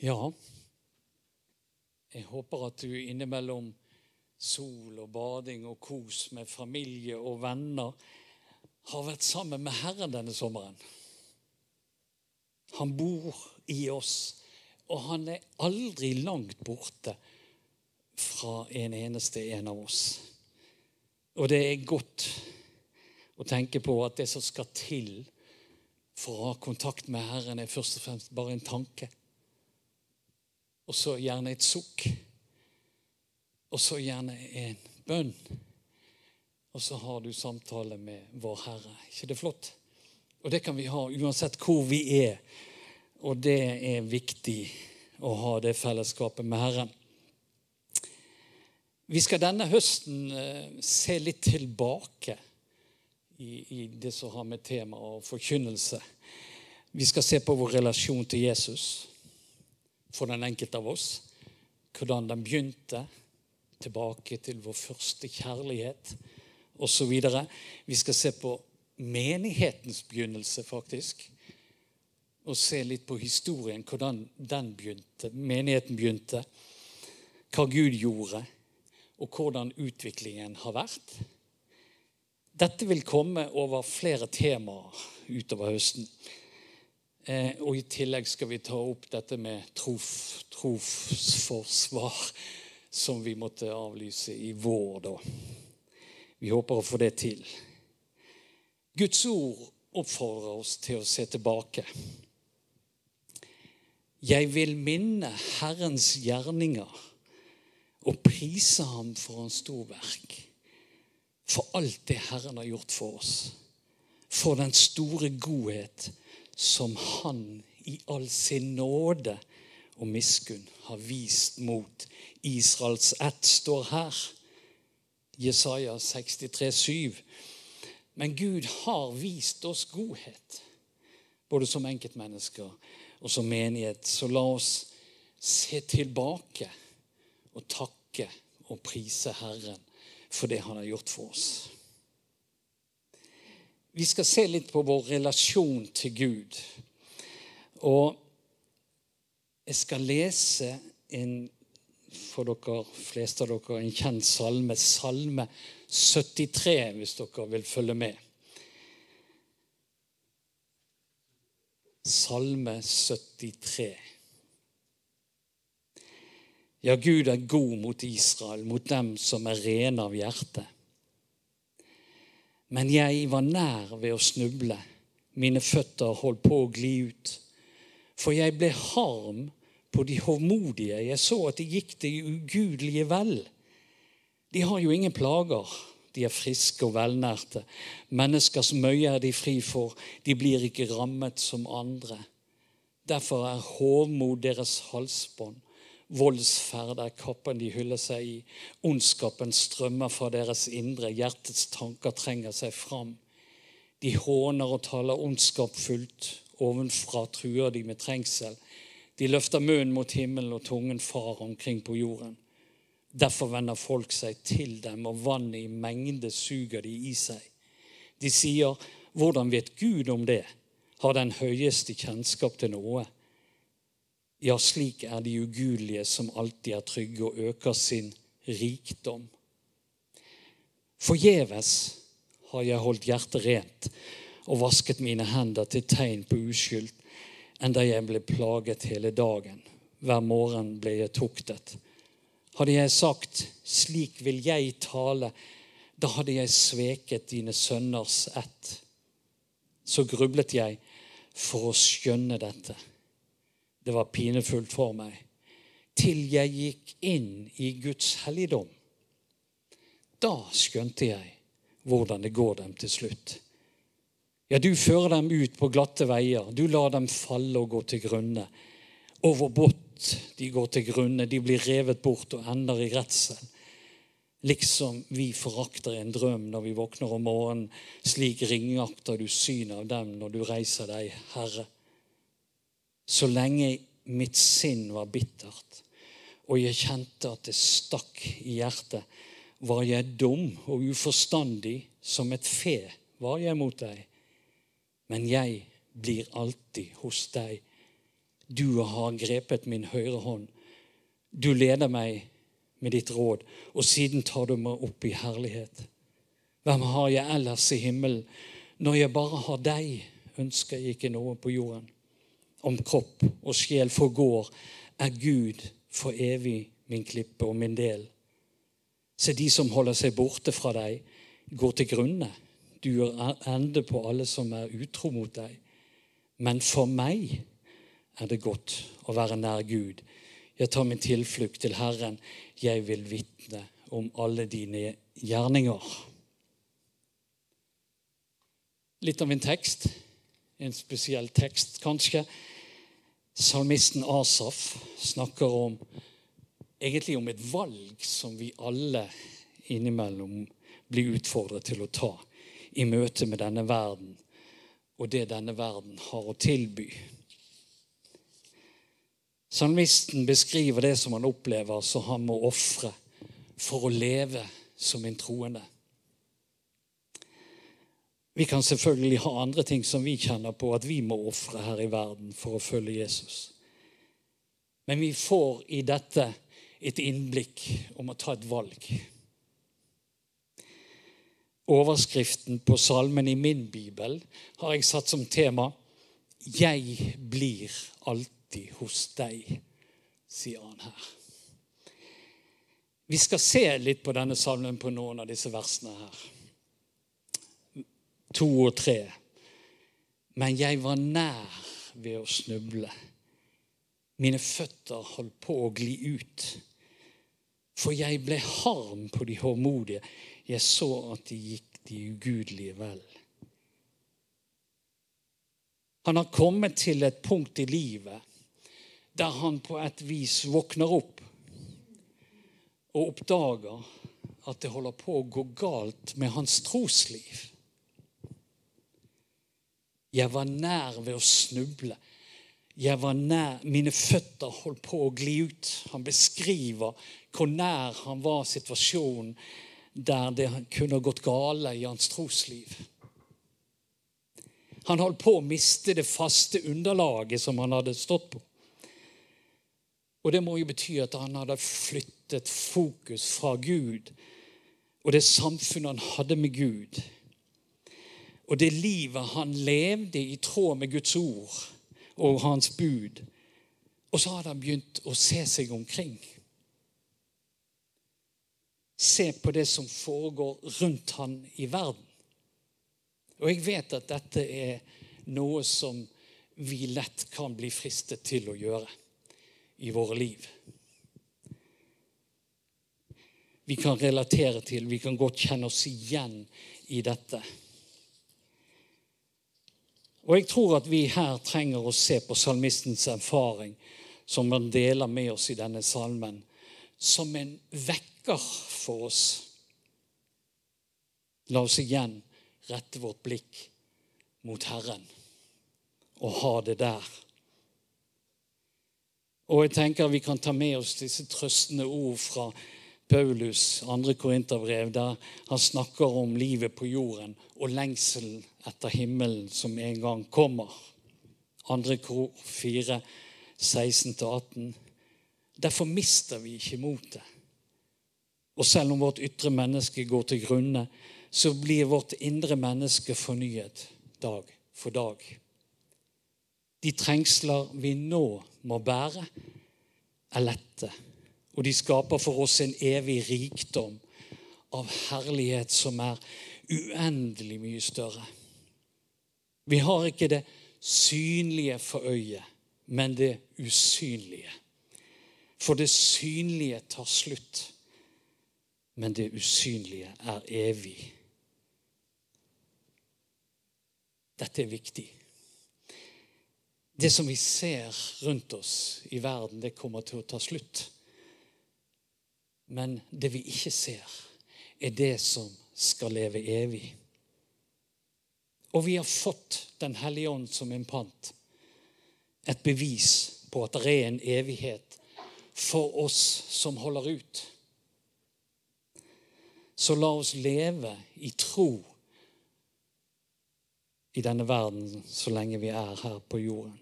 Ja, jeg håper at du innimellom sol og bading og kos med familie og venner har vært sammen med Herren denne sommeren. Han bor i oss, og han er aldri langt borte fra en eneste en av oss. Og det er godt å tenke på at det som skal til for å ha kontakt med Herren, er først og fremst bare en tanke. Og så gjerne et sukk. Og så gjerne en bønn. Og så har du samtale med vår Herre. ikke det flott? Og det kan vi ha uansett hvor vi er. Og det er viktig å ha det fellesskapet med Herren. Vi skal denne høsten eh, se litt tilbake i, i det som har med tema og forkynnelse. Vi skal se på vår relasjon til Jesus for den enkelte av oss. Hvordan den begynte, tilbake til vår første kjærlighet osv. Vi skal se på menighetens begynnelse, faktisk. Og se litt på historien, hvordan den begynte, menigheten begynte. Hva Gud gjorde, og hvordan utviklingen har vært. Dette vil komme over flere temaer utover høsten. Eh, og I tillegg skal vi ta opp dette med trof, trosforsvar, som vi måtte avlyse i vår. da. Vi håper å få det til. Guds ord oppfordrer oss til å se tilbake. Jeg vil minne Herrens gjerninger og prise ham for hans storverk for alt det Herren har gjort for oss. For den store godhet som Han i all sin nåde og miskunn har vist mot Israels ett, står her. Jesaja 63, 7. Men Gud har vist oss godhet, både som enkeltmennesker og som menighet. Så la oss se tilbake og takke og prise Herren for det han har gjort for oss. Vi skal se litt på vår relasjon til Gud. Og jeg skal lese en, for dere fleste av dere en kjent salme, Salme 73, hvis dere vil følge med. Salme 73. Ja, Gud er god mot Israel, mot dem som er rene av hjerte. Men jeg var nær ved å snuble. Mine føtter holdt på å gli ut. For jeg ble harm på de hovmodige. Jeg så at de gikk det ugudelige vel. De har jo ingen plager. De er friske og velnærte. Menneskers møye er de fri for. De blir ikke rammet som andre. Derfor er hovmod deres halsbånd Voldsferd er kappen de hyller seg i. Ondskapen strømmer fra deres indre. Hjertets tanker trenger seg fram. De håner og taler ondskapfullt. Ovenfra truer de med trengsel. De løfter munnen mot himmelen, og tungen far omkring på jorden. Derfor vender folk seg til dem, og vannet i mengde suger de i seg. De sier, 'Hvordan vet Gud om det?' Har den høyeste kjennskap til noe? Ja, slik er de ugudelige som alltid er trygge og øker sin rikdom. Forgjeves har jeg holdt hjertet rent og vasket mine hender til tegn på uskyld, enda jeg ble plaget hele dagen. Hver morgen ble jeg tuktet. Hadde jeg sagt 'slik vil jeg tale', da hadde jeg sveket dine sønners ett. Så grublet jeg for å skjønne dette. Det var pinefullt for meg. Til jeg gikk inn i Guds helligdom. Da skjønte jeg hvordan det går dem til slutt. Ja, du fører dem ut på glatte veier. Du lar dem falle og gå til grunne. Over brått de går til grunne. De blir revet bort og ender i redsel. Liksom vi forakter en drøm når vi våkner om morgenen. Slik ringakter du synet av dem når du reiser deg, Herre. Så lenge mitt sinn var bittert, og jeg kjente at det stakk i hjertet, var jeg dum og uforstandig som et fe, var jeg mot deg. Men jeg blir alltid hos deg. Du har grepet min høyre hånd. Du leder meg med ditt råd, og siden tar du meg opp i herlighet. Hvem har jeg ellers i himmelen? Når jeg bare har deg, ønsker jeg ikke noe på jorden. Om kropp og sjel forgår, er Gud for evig min klippe og min del. Se, de som holder seg borte fra deg, går til grunne. Du gjør ende på alle som er utro mot deg. Men for meg er det godt å være nær Gud. Jeg tar min tilflukt til Herren. Jeg vil vitne om alle dine gjerninger. Litt av en tekst. En spesiell tekst, kanskje. Salmisten Asaf snakker om egentlig om et valg som vi alle innimellom blir utfordret til å ta i møte med denne verden og det denne verden har å tilby. Salmisten beskriver det som han opplever som han må ofre for å leve som en troende. Vi kan selvfølgelig ha andre ting som vi kjenner på at vi må ofre her i verden for å følge Jesus. Men vi får i dette et innblikk om å ta et valg. Overskriften på salmen i min bibel har jeg satt som tema 'Jeg blir alltid hos deg', sier han her. Vi skal se litt på denne salmen på noen av disse versene her. To og tre. Men jeg var nær ved å snuble. Mine føtter holdt på å gli ut. For jeg ble harm på de hårmodige. Jeg så at de gikk de ugudelige vel. Han har kommet til et punkt i livet der han på et vis våkner opp og oppdager at det holder på å gå galt med hans trosliv. Jeg var nær ved å snuble. Jeg var nær, Mine føtter holdt på å gli ut. Han beskriver hvor nær han var situasjonen der det kunne gått gale i hans trosliv. Han holdt på å miste det faste underlaget som han hadde stått på. Og Det må jo bety at han hadde flyttet fokus fra Gud og det samfunnet han hadde med Gud, og det livet han levde i tråd med Guds ord og hans bud. Og så hadde han begynt å se seg omkring se på det som foregår rundt han i verden. Og jeg vet at dette er noe som vi lett kan bli fristet til å gjøre i våre liv. Vi kan relatere til, vi kan godt kjenne oss igjen i dette. Og jeg tror at vi her trenger å se på salmistens erfaring, som han deler med oss i denne salmen, som en vekker for oss. La oss igjen rette vårt blikk mot Herren og ha det der. Og jeg tenker Vi kan ta med oss disse trøstende ord fra Paulus' andre korinterbrev, der han snakker om livet på jorden og lengselen etter himmelen som en gang kommer. Andre kor 4, 16-18. Derfor mister vi ikke motet. Og selv om vårt ytre menneske går til grunne, så blir vårt indre menneske fornyet dag for dag. De trengsler vi nå må bære, er lette, og de skaper for oss en evig rikdom av herlighet som er uendelig mye større. Vi har ikke det synlige for øyet, men det usynlige. For det synlige tar slutt, men det usynlige er evig. Dette er viktig. Det som vi ser rundt oss i verden, det kommer til å ta slutt. Men det vi ikke ser, er det som skal leve evig. Og vi har fått Den hellige ånd som en pant. Et bevis på at det er en evighet for oss som holder ut. Så la oss leve i tro i denne verden så lenge vi er her på jorden.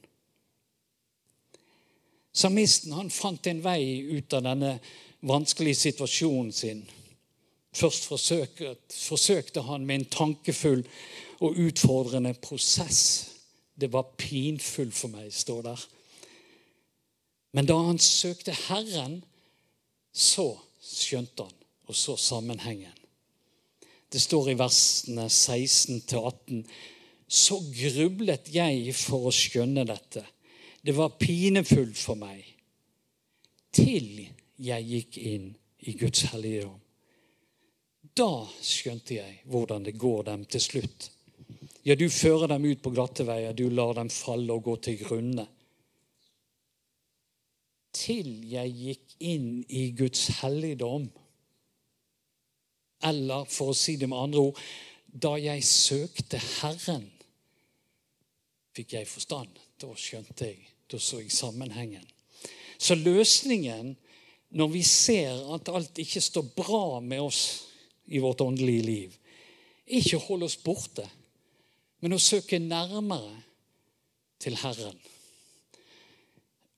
Samisten han fant en vei ut av denne vanskelige situasjonen sin. Først forsøkte, han med en tankefull og utfordrende prosess. Det var pinfullt for meg, står der. Men da han søkte Herren, så skjønte han og så sammenhengen. Det står i versene 16-18.: Så grublet jeg for å skjønne dette. Det var pinefullt for meg. Til jeg gikk inn i Guds helligdom. Da skjønte jeg hvordan det går dem til slutt. Ja, du fører dem ut på glatte veier, du lar dem falle og gå til grunne. Til jeg gikk inn i Guds helligdom. Eller for å si det med andre ord da jeg søkte Herren, fikk jeg forstand. Da skjønte jeg. Da så jeg sammenhengen. Så løsningen når vi ser at alt ikke står bra med oss i vårt åndelige liv, ikke holde oss borte, men å søke nærmere til Herren.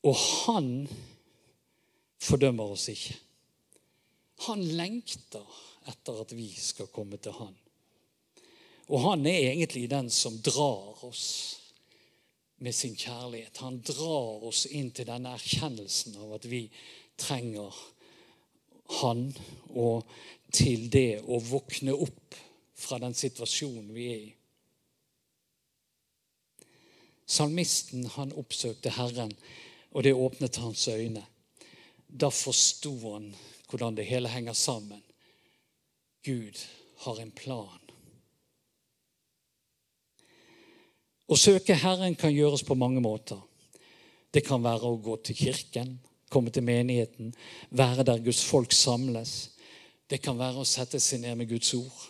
Og han fordømmer oss ikke. Han lengter etter at vi skal komme til han. Og han er egentlig den som drar oss med sin kjærlighet. Han drar oss inn til denne erkjennelsen av at vi trenger han, og til det å våkne opp fra den situasjonen vi er i. Salmisten han oppsøkte Herren, og det åpnet hans øyne. Da forsto han hvordan det hele henger sammen. Gud har en plan. Å søke Herren kan gjøres på mange måter. Det kan være å gå til kirken, komme til menigheten, være der Guds folk samles. Det kan være å sette seg ned med Guds ord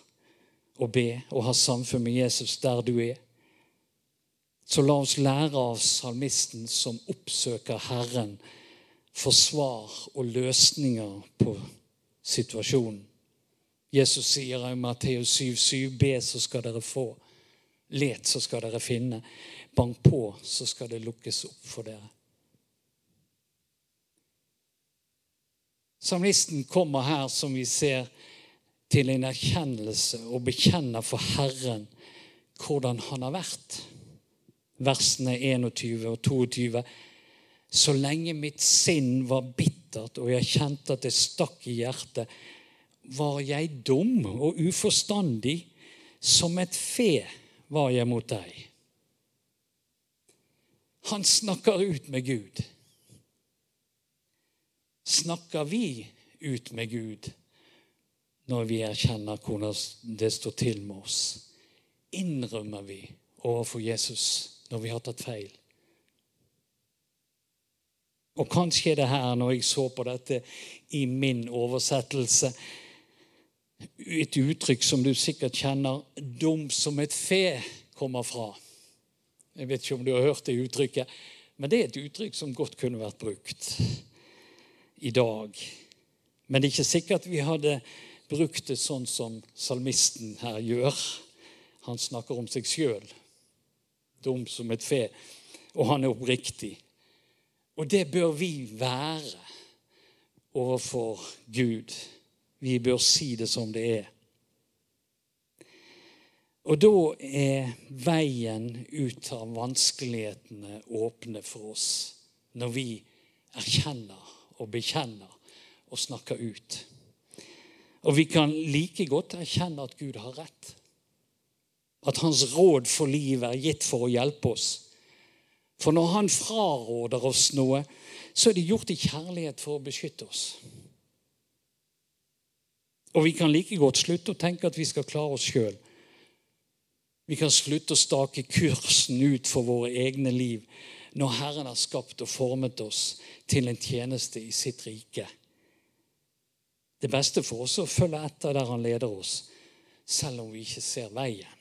og be og ha samfunn med Jesus der du er. Så la oss lære av salmisten som oppsøker Herren for svar og løsninger på situasjonen. Jesus sier i Matteus 7,7.: Be, så skal dere få. Let, så skal dere finne. Bank på, så skal det lukkes opp for dere. Salmisten kommer her, som vi ser, til en erkjennelse og bekjenner for Herren hvordan han har vært versene 21 og 22. Så lenge mitt sinn var bittert og jeg kjente at det stakk i hjertet, var jeg dum og uforstandig. Som et fe var jeg mot deg. Han snakker ut med Gud. Snakker vi ut med Gud når vi erkjenner hvordan det står til med oss? Innrømmer vi overfor Jesus når vi har tatt feil. Og kanskje er det her, når jeg så på dette i min oversettelse, et uttrykk som du sikkert kjenner, 'dum som et fe' kommer fra. Jeg vet ikke om du har hørt det uttrykket, men det er et uttrykk som godt kunne vært brukt i dag. Men det er ikke sikkert vi hadde brukt det sånn som salmisten her gjør. Han snakker om seg sjøl dum som et fe. Og han er oppriktig. Og det bør vi være overfor Gud. Vi bør si det som det er. Og da er veien ut av vanskelighetene åpne for oss når vi erkjenner og bekjenner og snakker ut. Og vi kan like godt erkjenne at Gud har rett at hans råd for livet er gitt for å hjelpe oss. For når han fraråder oss noe, så er det gjort i kjærlighet for å beskytte oss. Og vi kan like godt slutte å tenke at vi skal klare oss sjøl. Vi kan slutte å stake kursen ut for våre egne liv når Herren har skapt og formet oss til en tjeneste i sitt rike. Det beste for oss er å følge etter der han leder oss, selv om vi ikke ser veien.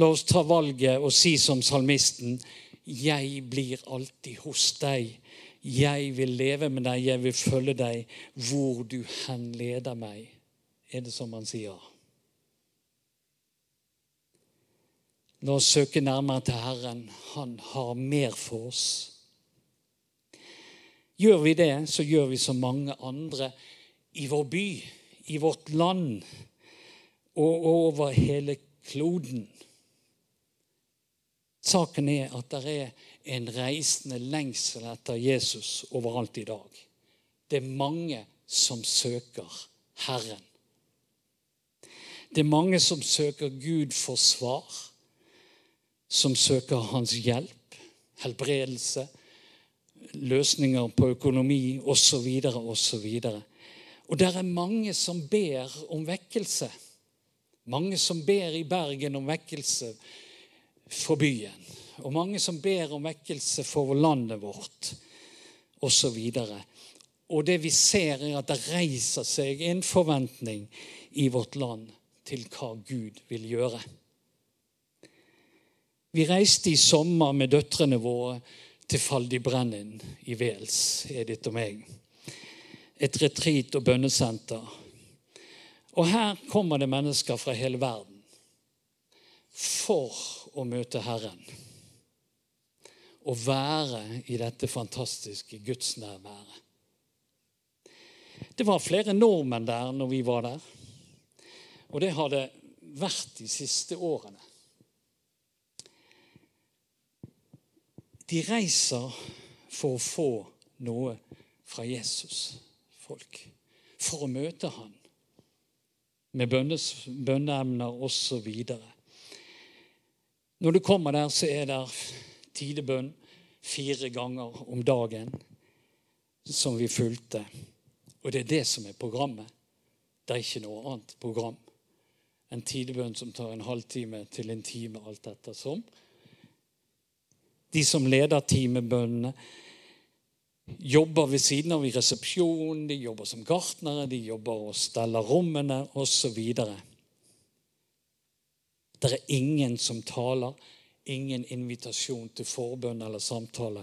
La oss ta valget og si som salmisten Jeg blir alltid hos deg. Jeg vil leve med deg, jeg vil følge deg hvor du henleder meg. Er det som han sier? La oss søke nærmere til Herren. Han har mer for oss. Gjør vi det, så gjør vi som mange andre i vår by, i vårt land og over hele kloden. Saken er at det er en reisende lengsel etter Jesus overalt i dag. Det er mange som søker Herren. Det er mange som søker Gud for svar, som søker Hans hjelp, helbredelse, løsninger på økonomi osv. osv. Og det er mange som ber om vekkelse. Mange som ber i Bergen om vekkelse for byen. Og mange som ber om vekkelse for landet vårt, osv. Og, og det vi ser, er at det reiser seg en forventning i vårt land til hva Gud vil gjøre. Vi reiste i sommer med døtrene våre til Faldibrennen i Wales, Edith og meg. Et retreat og bønnesenter. Og her kommer det mennesker fra hele verden for å møte Herren. Å være i dette fantastiske gudsnærværet. Det var flere nordmenn der når vi var der. Og det har det vært de siste årene. De reiser for å få noe fra Jesus, folk. For å møte han med bønneemner osv. Når du kommer der, så er det tidebønn fire ganger om dagen som vi fulgte. Og det er det som er programmet. Det er ikke noe annet program en tidebønn som tar en halvtime til en time, alt ettersom. De som leder timebønnene, jobber ved siden av i resepsjonen, de jobber som gartnere, de jobber og steller rommene osv. Det er ingen som taler, ingen invitasjon til forbønn eller samtale.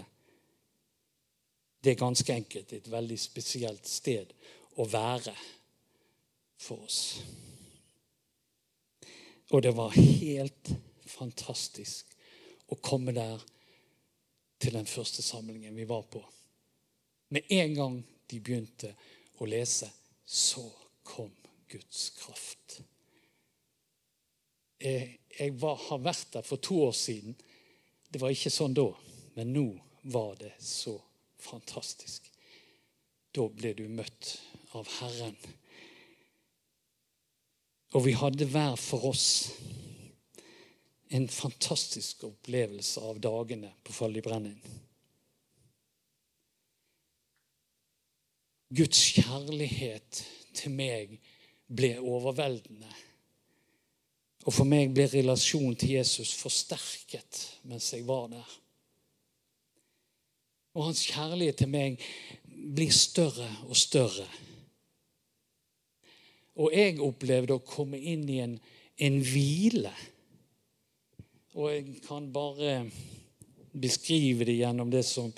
Det er ganske enkelt et veldig spesielt sted å være for oss. Og det var helt fantastisk å komme der til den første samlingen vi var på. Med en gang de begynte å lese, så kom Guds kraft. Jeg, jeg var, har vært der for to år siden. Det var ikke sånn da, men nå var det så fantastisk. Da ble du møtt av Herren og vi hadde hver for oss en fantastisk opplevelse av dagene på Fall i Brennin. Guds kjærlighet til meg ble overveldende. Og for meg ble relasjonen til Jesus forsterket mens jeg var der. Og hans kjærlighet til meg blir større og større og jeg opplevde å komme inn i en, en hvile. Og jeg kan bare beskrive det gjennom det som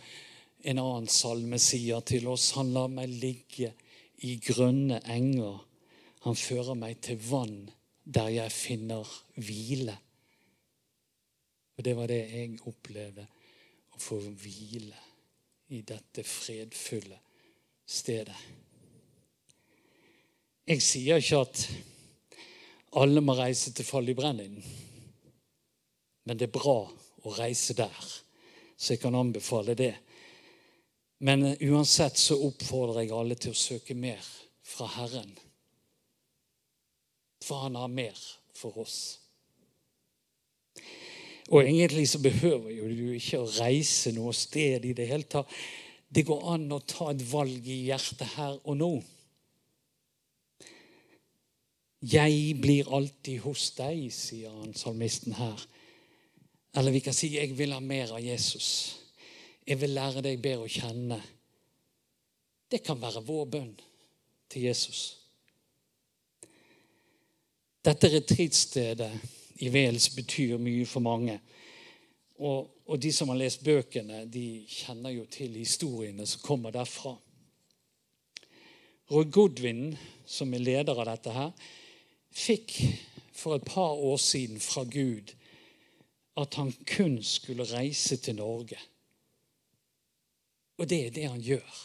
en annen salme sier til oss. Han lar meg ligge i grønne enger. Han fører meg til vann der jeg finner hvile. Og det var det jeg opplevde, å få hvile i dette fredfulle stedet. Jeg sier ikke at alle må reise til Fall i Brennin, men det er bra å reise der, så jeg kan anbefale det. Men uansett så oppfordrer jeg alle til å søke mer fra Herren. For han har mer for oss. Og egentlig så behøver jo du ikke å reise noe sted i det hele tatt. Det går an å ta et valg i hjertet her og nå. 'Jeg blir alltid hos deg', sier han salmisten her. Eller vi kan si 'Jeg vil ha mer av Jesus'. Jeg vil lære deg bedre å kjenne. Det kan være vår bønn til Jesus. Dette retreatstedet i Wales betyr mye for mange. Og, og, de som har lest bøkene, de kjenner jo til historiene som kommer derfra. Roy Goodwin, som er leder av dette her, fikk for et par år siden fra Gud at han kun skulle reise til Norge. Og det er det han gjør.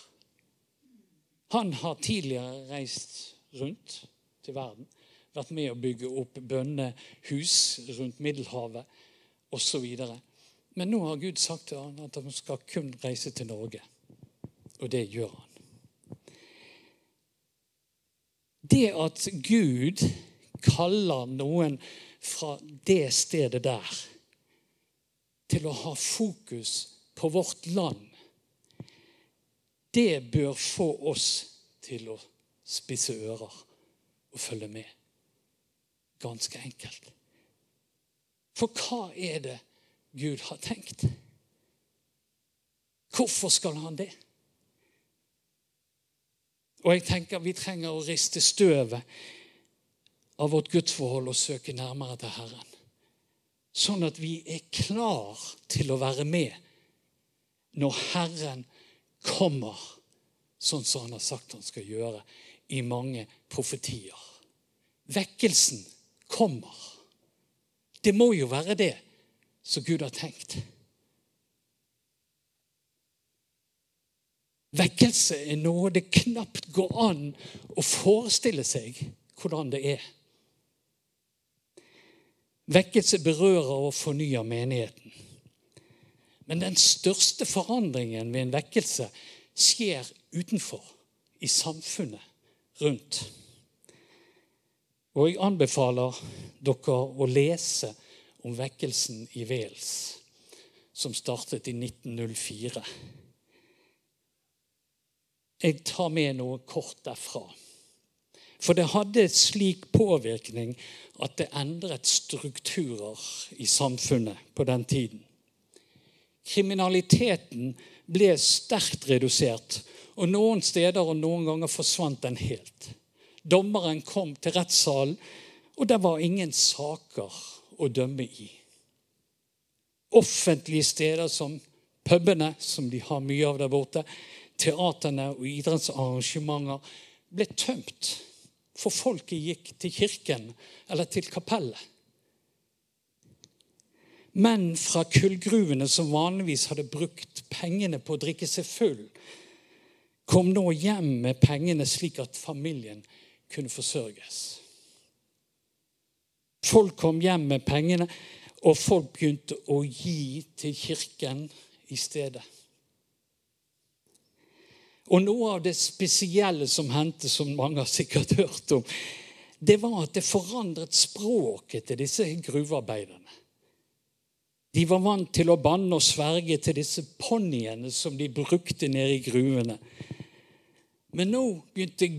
Han har tidligere reist rundt til verden. Vært med å bygge opp bønnehus rundt Middelhavet osv. Men nå har Gud sagt til han at han skal kun reise til Norge. Og det gjør han. Det at Gud kaller noen fra det stedet der til å ha fokus på vårt land, det bør få oss til å spisse ører og følge med. Ganske enkelt. For hva er det Gud har tenkt? Hvorfor skal han det? Og jeg tenker vi trenger å riste støvet av vårt gudsforhold og søke nærmere til Herren. Sånn at vi er klar til å være med når Herren kommer, sånn som han har sagt han skal gjøre i mange profetier. Vekkelsen kommer. Det må jo være det som Gud har tenkt. Vekkelse er noe det knapt går an å forestille seg hvordan det er. Vekkelse berører og fornyer menigheten. Men den største forandringen ved en vekkelse skjer utenfor, i samfunnet rundt. Og jeg anbefaler dere å lese om vekkelsen i Wales, som startet i 1904. Jeg tar med noe kort derfra. For det hadde slik påvirkning at det endret strukturer i samfunnet på den tiden. Kriminaliteten ble sterkt redusert, og noen steder og noen ganger forsvant den helt. Dommeren kom til rettssalen, og det var ingen saker å dømme i. Offentlige steder som pubene, som de har mye av der borte, teaterne og idrettsarrangementer ble tømt. For folket gikk til kirken eller til kapellet. Menn fra kullgruvene som vanligvis hadde brukt pengene på å drikke seg full, kom nå hjem med pengene slik at familien kunne forsørges. Folk kom hjem med pengene, og folk begynte å gi til kirken i stedet. Og noe av det spesielle som hendte, som mange har sikkert hørt om, det var at det forandret språket til disse gruvearbeiderne. De var vant til å banne og sverge til disse ponniene som de brukte nede i gruvene. Men nå begynte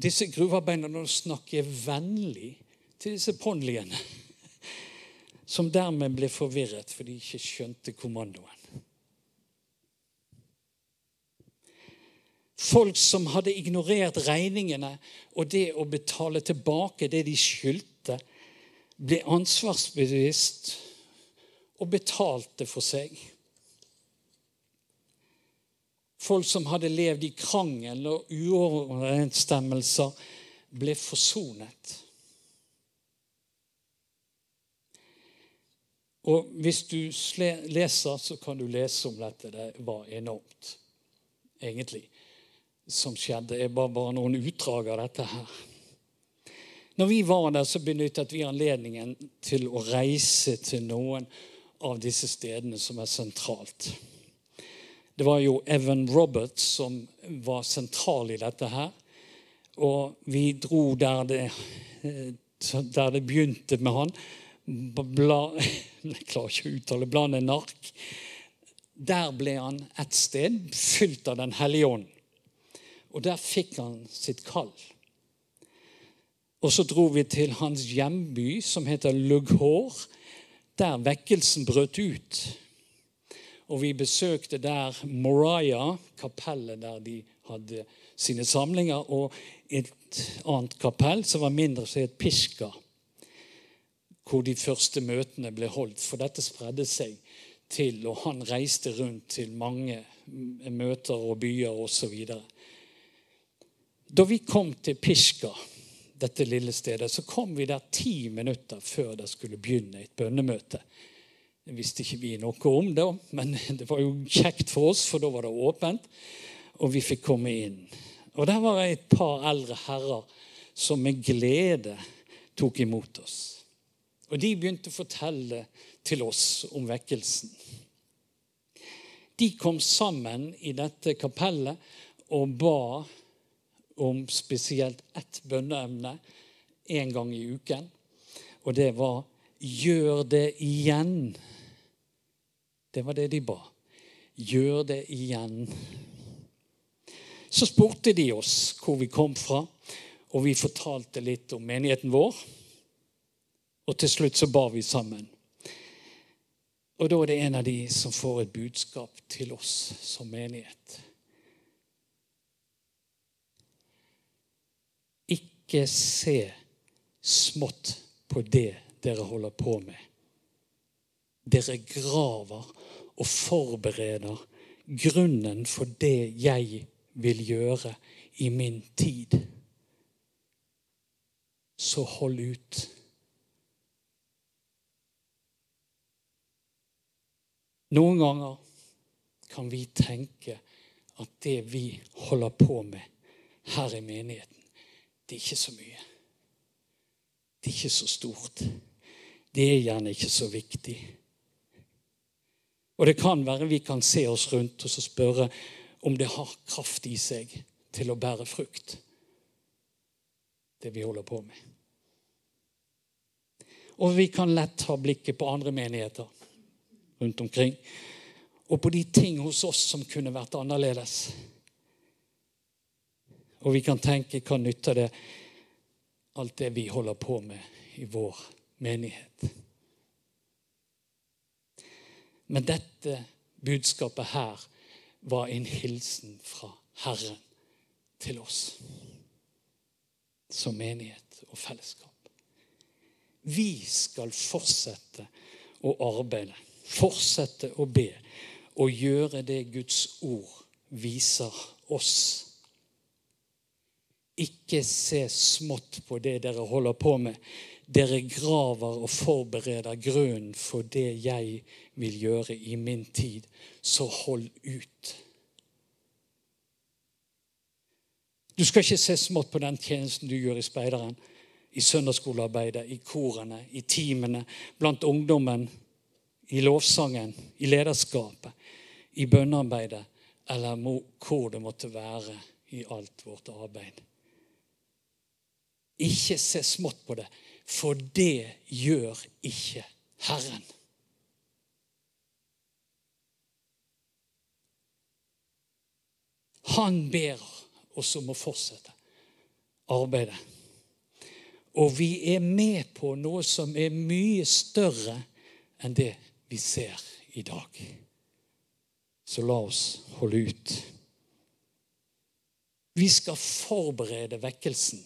disse gruvearbeiderne å snakke vennlig til disse ponniene, som dermed ble forvirret fordi de ikke skjønte kommandoen. Folk som hadde ignorert regningene og det å betale tilbake det de skyldte, ble ansvarsbevisst og betalte for seg. Folk som hadde levd i krangel og uoverensstemmelser, ble forsonet. Og Hvis du leser, så kan du lese om dette. Det var enormt, egentlig som skjedde. Det bare, bare noen utdrag av dette her. Når vi var der, så benyttet vi anledningen til å reise til noen av disse stedene som er sentralt. Det var jo Evan Roberts som var sentral i dette her. Og vi dro der det, der det begynte med han. Bla, jeg klarer ikke å uttale bladet Nark. Der ble han et sted fylt av Den hellige ånd. Og der fikk han sitt kall. Og så dro vi til hans hjemby, som heter Lughor, der vekkelsen brøt ut. Og vi besøkte der Moriah, kapellet der de hadde sine samlinger, og et annet kapell som var mindre, som het Pishka, hvor de første møtene ble holdt. For dette spredde seg til, og han reiste rundt til mange møter og byer osv. Da vi kom til Pishka, dette lille stedet, så kom vi der ti minutter før det skulle begynne et bønnemøte. Det visste ikke vi noe om, da, men det var jo kjekt for oss, for da var det åpent. Og vi fikk komme inn. Og der var det et par eldre herrer som med glede tok imot oss. Og de begynte å fortelle til oss om vekkelsen. De kom sammen i dette kapellet og ba om spesielt ett bønneemne en gang i uken. Og det var 'gjør det igjen'. Det var det de ba. Gjør det igjen. Så spurte de oss hvor vi kom fra, og vi fortalte litt om menigheten vår. Og til slutt så ba vi sammen. Og da er det en av de som får et budskap til oss som menighet. Ikke se smått på det dere holder på med. Dere graver og forbereder grunnen for det jeg vil gjøre i min tid. Så hold ut. Noen ganger kan vi tenke at det vi holder på med her i menigheten, det er ikke så mye. Det er ikke så stort. Det er gjerne ikke så viktig. Og det kan være vi kan se oss rundt og spørre om det har kraft i seg til å bære frukt, det vi holder på med. Og vi kan lett ha blikket på andre menigheter rundt omkring. Og på de ting hos oss som kunne vært annerledes. Og vi kan tenke hva nytter det alt det vi holder på med i vår menighet? Men dette budskapet her var en hilsen fra Herren til oss som menighet og fellesskap. Vi skal fortsette å arbeide fortsette å be og gjøre det Guds ord viser oss. Ikke se smått på det dere holder på med. Dere graver og forbereder grunnen for det jeg vil gjøre i min tid. Så hold ut. Du skal ikke se smått på den tjenesten du gjør i speideren, i søndagsskolearbeidet, i korene, i teamene, blant ungdommen i lovsangen, i lederskapet, i bønnearbeidet eller hvor det måtte være i alt vårt arbeid. Ikke se smått på det, for det gjør ikke Herren. Han ber oss om å fortsette arbeidet. Og vi er med på noe som er mye større enn det vi ser i dag. Så la oss holde ut. Vi skal forberede vekkelsen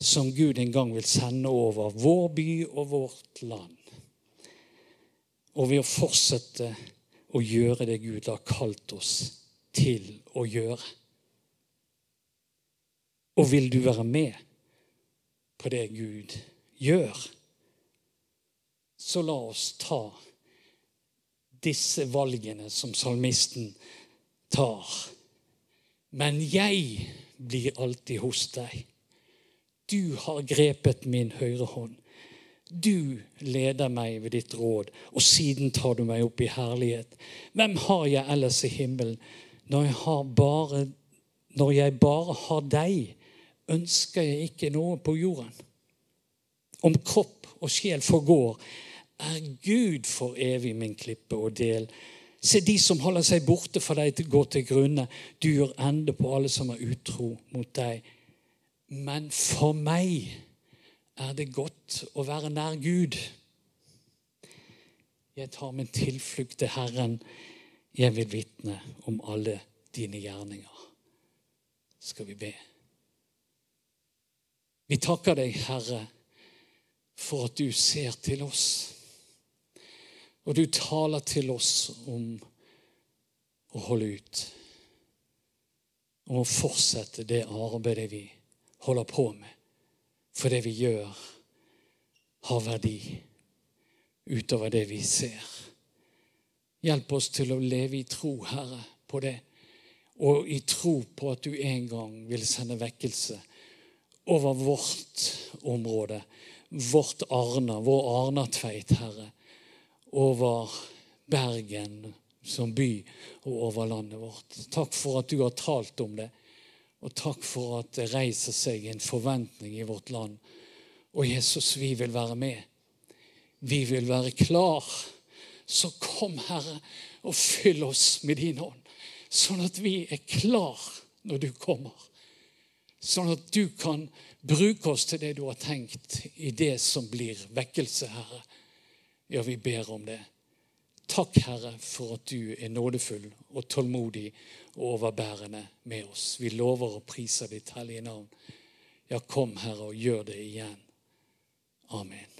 som Gud en gang vil sende over vår by og vårt land. Og ved å fortsette å gjøre det Gud har kalt oss til å gjøre. Og vil du være med på det Gud gjør? så la oss ta disse valgene som salmisten tar. Men jeg blir alltid hos deg. Du har grepet min høyre hånd. Du leder meg ved ditt råd, og siden tar du meg opp i herlighet. Hvem har jeg ellers i himmelen? Når jeg, bare, når jeg bare har deg, ønsker jeg ikke noe på jorden. Om kropp og sjel forgår, er Gud for evig min klippe og del. Se, de som holder seg borte fra deg, går til grunne. Du gjør ende på alle som er utro mot deg. Men for meg er det godt å være nær Gud. Jeg tar min tilflukt til Herren. Jeg vil vitne om alle dine gjerninger. Skal vi be? Vi takker deg, Herre, for at du ser til oss. Og du taler til oss om å holde ut. Om å fortsette det arbeidet vi holder på med. For det vi gjør, har verdi. utover det vi ser. Hjelp oss til å leve i tro, Herre, på det. Og i tro på at du en gang vil sende vekkelse over vårt område. Vårt Arna, vår Arnatveit, Herre. Over Bergen som by og over landet vårt. Takk for at du har talt om det. Og takk for at det reiser seg en forventning i vårt land. Og Jesus, vi vil være med. Vi vil være klar. Så kom, Herre, og fyll oss med din hånd, sånn at vi er klar når du kommer. Sånn at du kan bruke oss til det du har tenkt i det som blir vekkelse, Herre. Ja, vi ber om det. Takk, Herre, for at du er nådefull og tålmodig og overbærende med oss. Vi lover og priser ditt hellige navn. Ja, kom, Herre, og gjør det igjen. Amen.